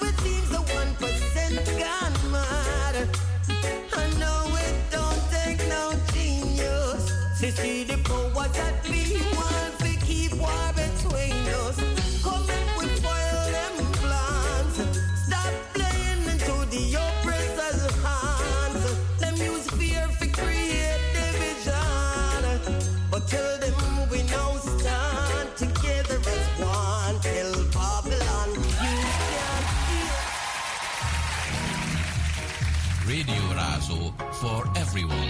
que con este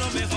lo mejor.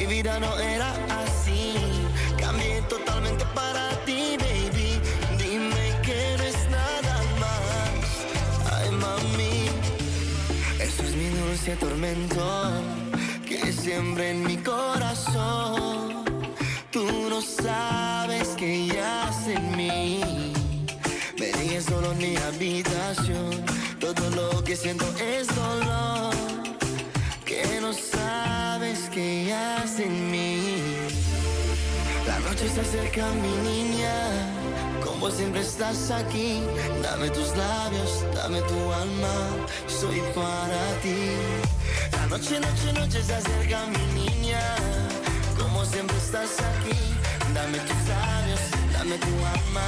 Mi vida no era así. Cambié totalmente para ti, baby. Dime que no es nada más. Ay, mami. Eso es mi dulce tormento que siempre en mi corazón. Tú no sabes que yace sé en mí. Me dije solo en mi habitación. Todo lo que siento es dolor. Que no sé sabes que has en mí. La noche se acerca, mi niña. Como siempre estás aquí, dame tus labios, dame tu alma, soy para ti. La noche, noche, noche se acerca, mi niña. Como siempre estás aquí, dame tus labios, dame tu alma.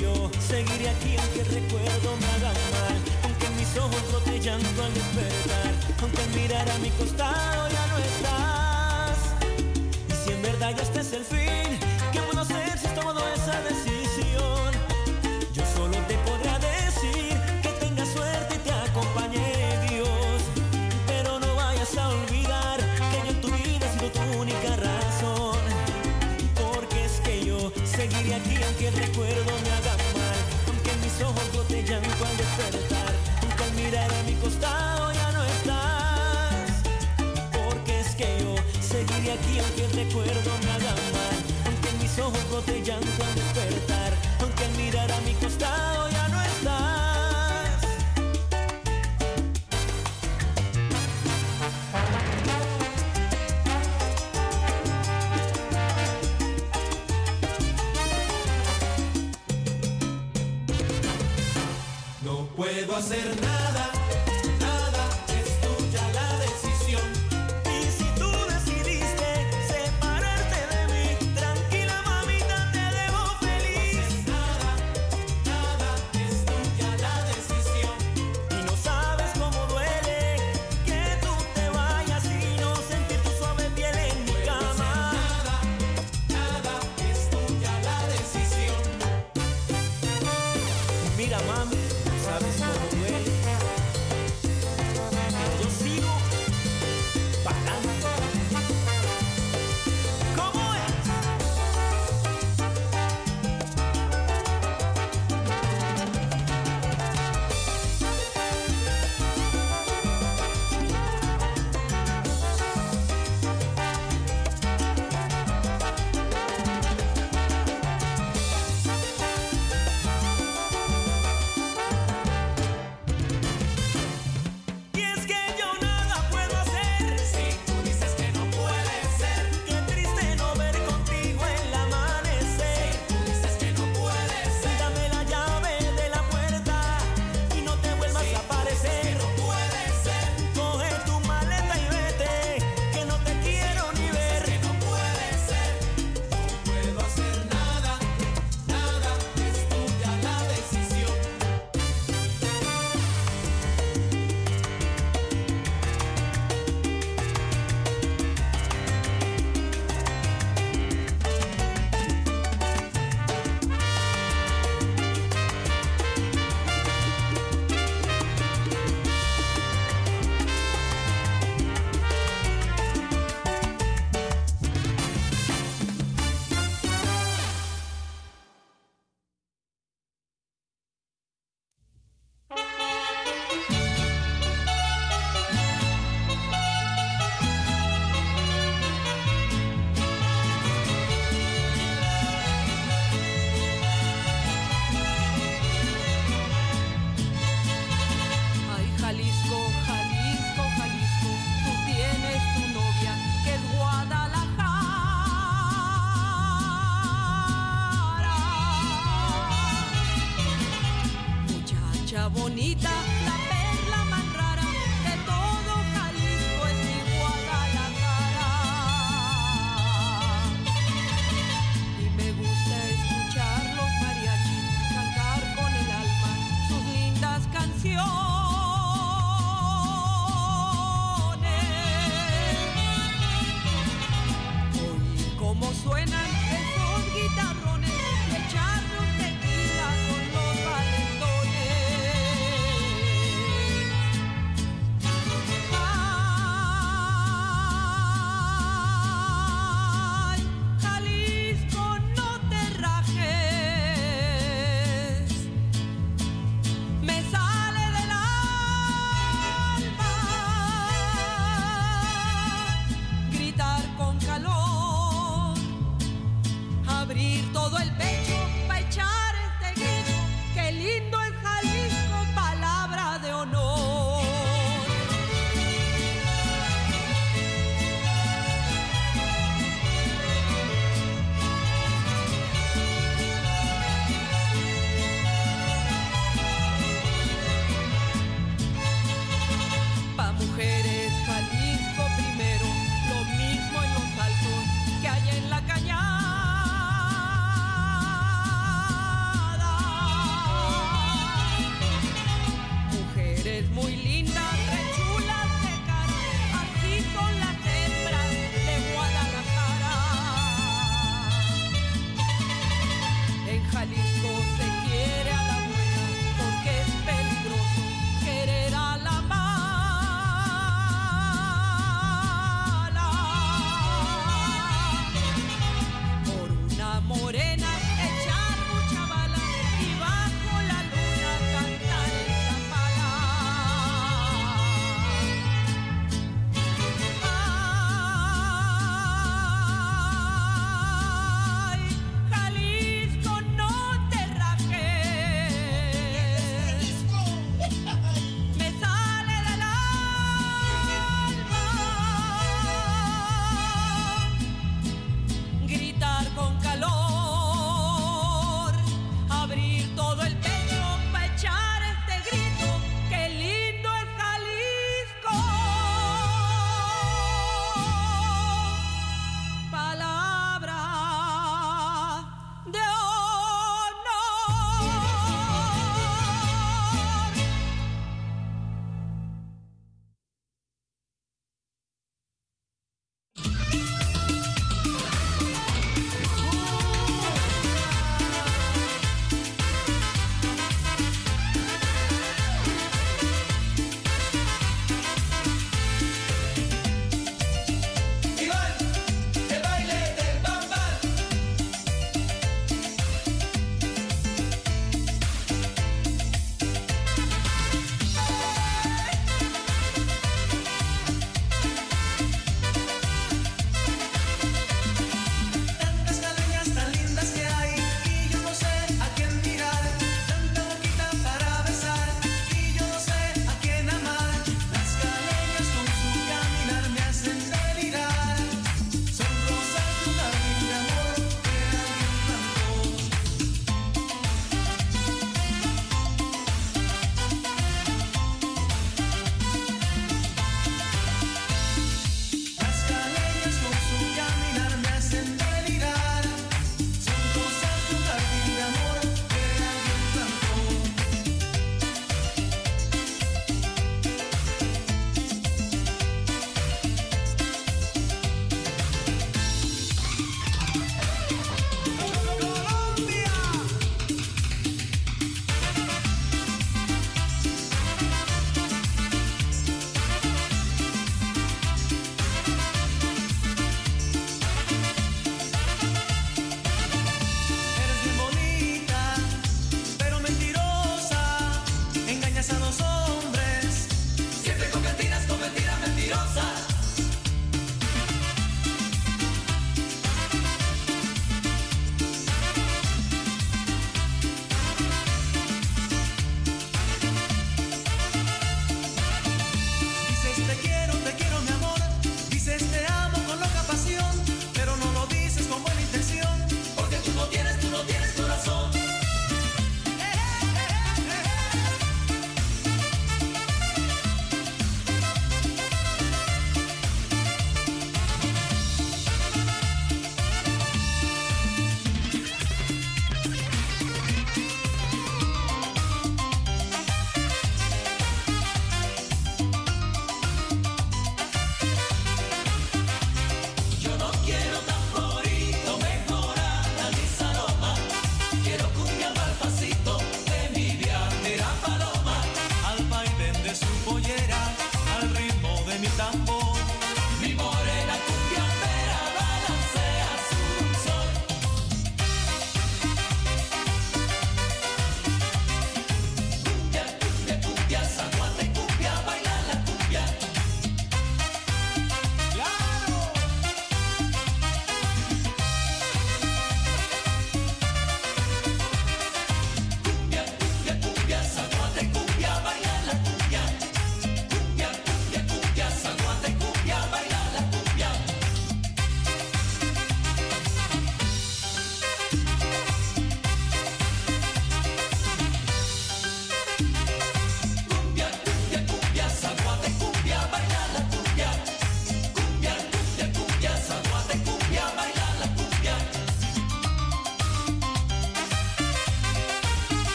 yo seguiré aquí aunque el recuerdo me haga mal, aunque mis ojos botellan al despertar, aunque al mirar a mi costado ya no estás. Y si en verdad ya este es el fin, ¿qué puedo hacer si todo es a decir? recuerdo nada mal, aunque mis ojos botellan al despertar, aunque al mirar a mi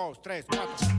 dos, tres, cuatro.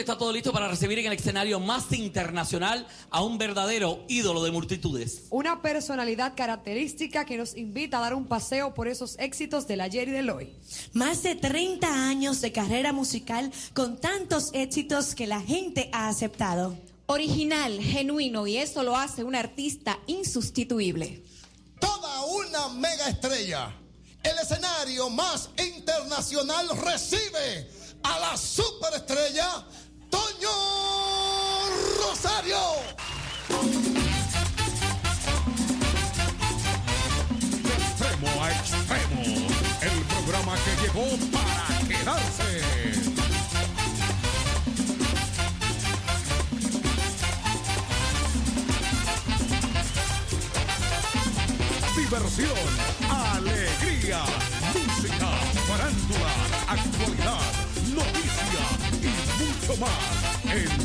está todo listo para recibir en el escenario más internacional a un verdadero ídolo de multitudes. Una personalidad característica que nos invita a dar un paseo por esos éxitos del ayer y del hoy. Más de 30 años de carrera musical con tantos éxitos que la gente ha aceptado. Original, genuino y eso lo hace un artista insustituible. Toda una mega estrella. El escenario más internacional recibe a la superestrella Toño Rosario. De extremo a extremo, el programa que llegó para quedarse. Diversión más.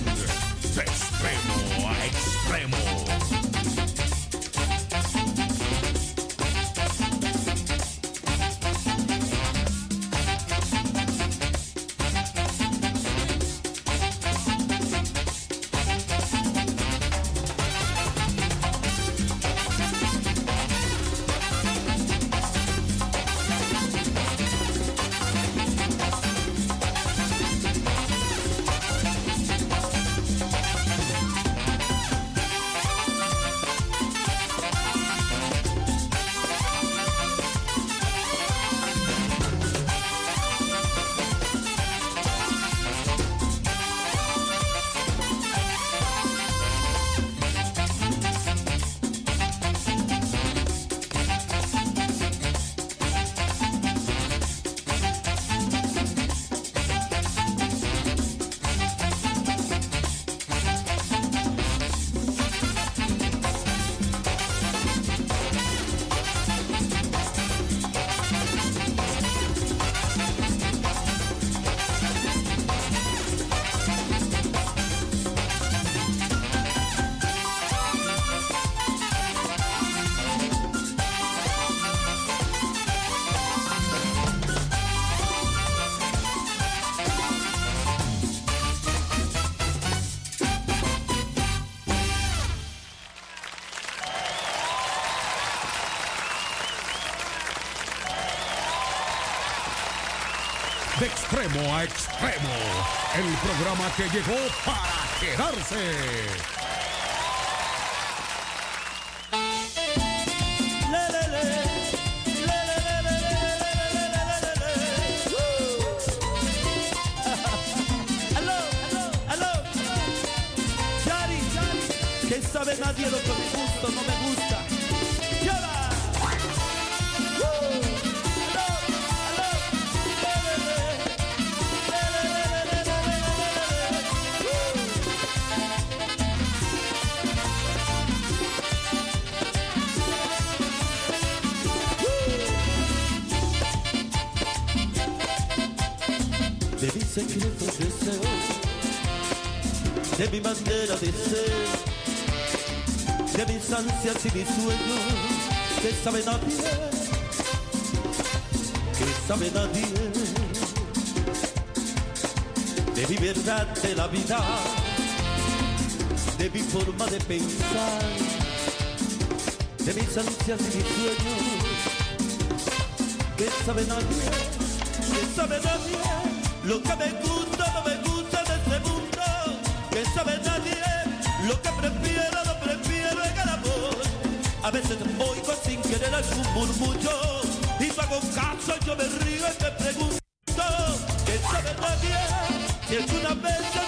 A extremo, el programa que llegó para quedarse. Sabe nadie lo que me no me de mi bandera de ser, de mis ansias y mis sueños, que sabe nadie, que sabe nadie, de mi verdad de la vida, de mi forma de pensar, de mis ansias y mis sueños, que sabe nadie, que sabe nadie, lo que me gusta, no me gusta de este mundo, que sabe nadie, lo que prefiero, no prefiero en el amor. A veces oigo sin querer algún murmullo. Y no hago caso, yo me río y me pregunto, que sabe nadie, si alguna vez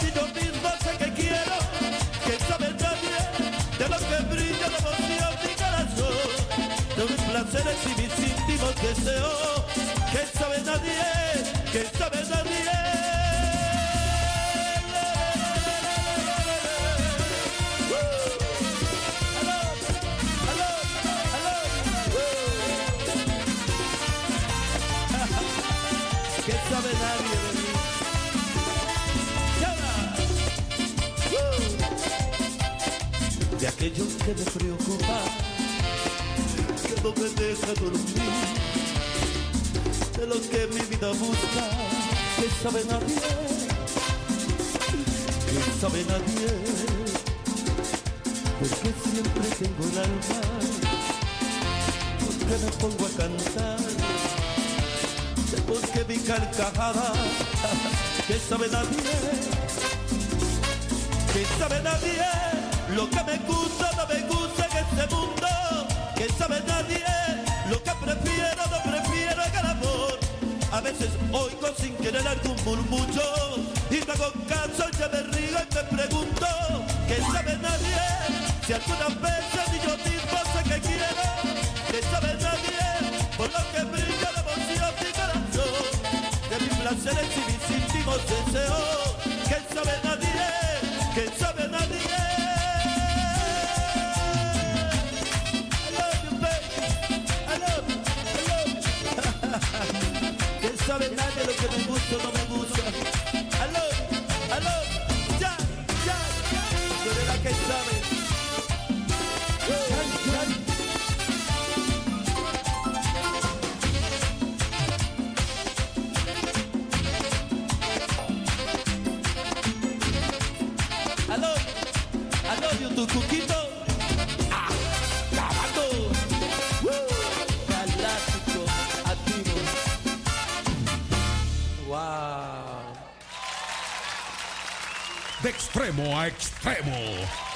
de mí. ¡Uh! De aquello que me preocupa, que no me deja dormir, de lo que mi vida busca, que sabe nadie, que sabe nadie, porque siempre tengo el alma, porque me pongo a cantar mi carcajada que sabe nadie que sabe nadie lo que me gusta no me gusta en este mundo que sabe nadie lo que prefiero no prefiero en el amor. A veces oigo sin querer algún murmullo y no hago caso ya me río y me pregunto que sabe nadie si algunas veces ni yo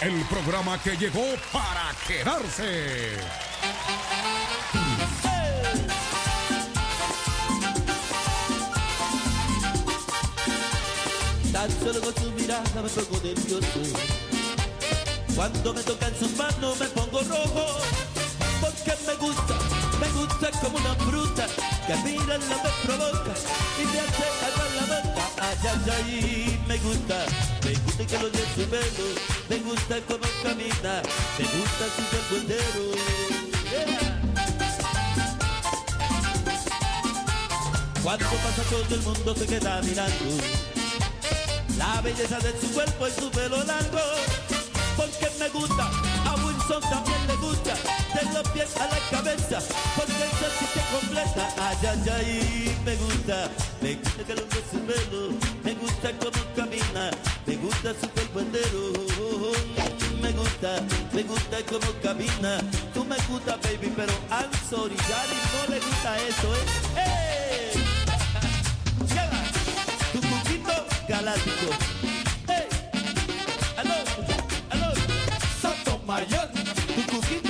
el programa que llegó para quedarse. Tan solo con su mirada me pongo nervioso. Cuando me tocan sus manos me pongo rojo. Porque me gusta, me gusta como una fruta que a mirarla me provoca y me hace agarrar la boca. Ay, ay, me gusta, me gusta que lo de su pelo, me gusta cómo camina, me gusta su cuerpo. Cuando pasa todo el mundo se queda mirando la belleza de su cuerpo y su pelo largo. Porque me gusta, Wilson también le gusta, de los pies a la cabeza, porque él se siente completa. Ay, ay, ay, me gusta, me gusta que lo su pelo, me gusta cómo camina, me gusta su cuerpo entero. Me gusta, me gusta cómo camina, tú me gusta, baby, pero I'm sorry, Daddy no le gusta eso, ¿eh? ¡Hey! Llega tu cuquito galáctico. Mayor! Tu.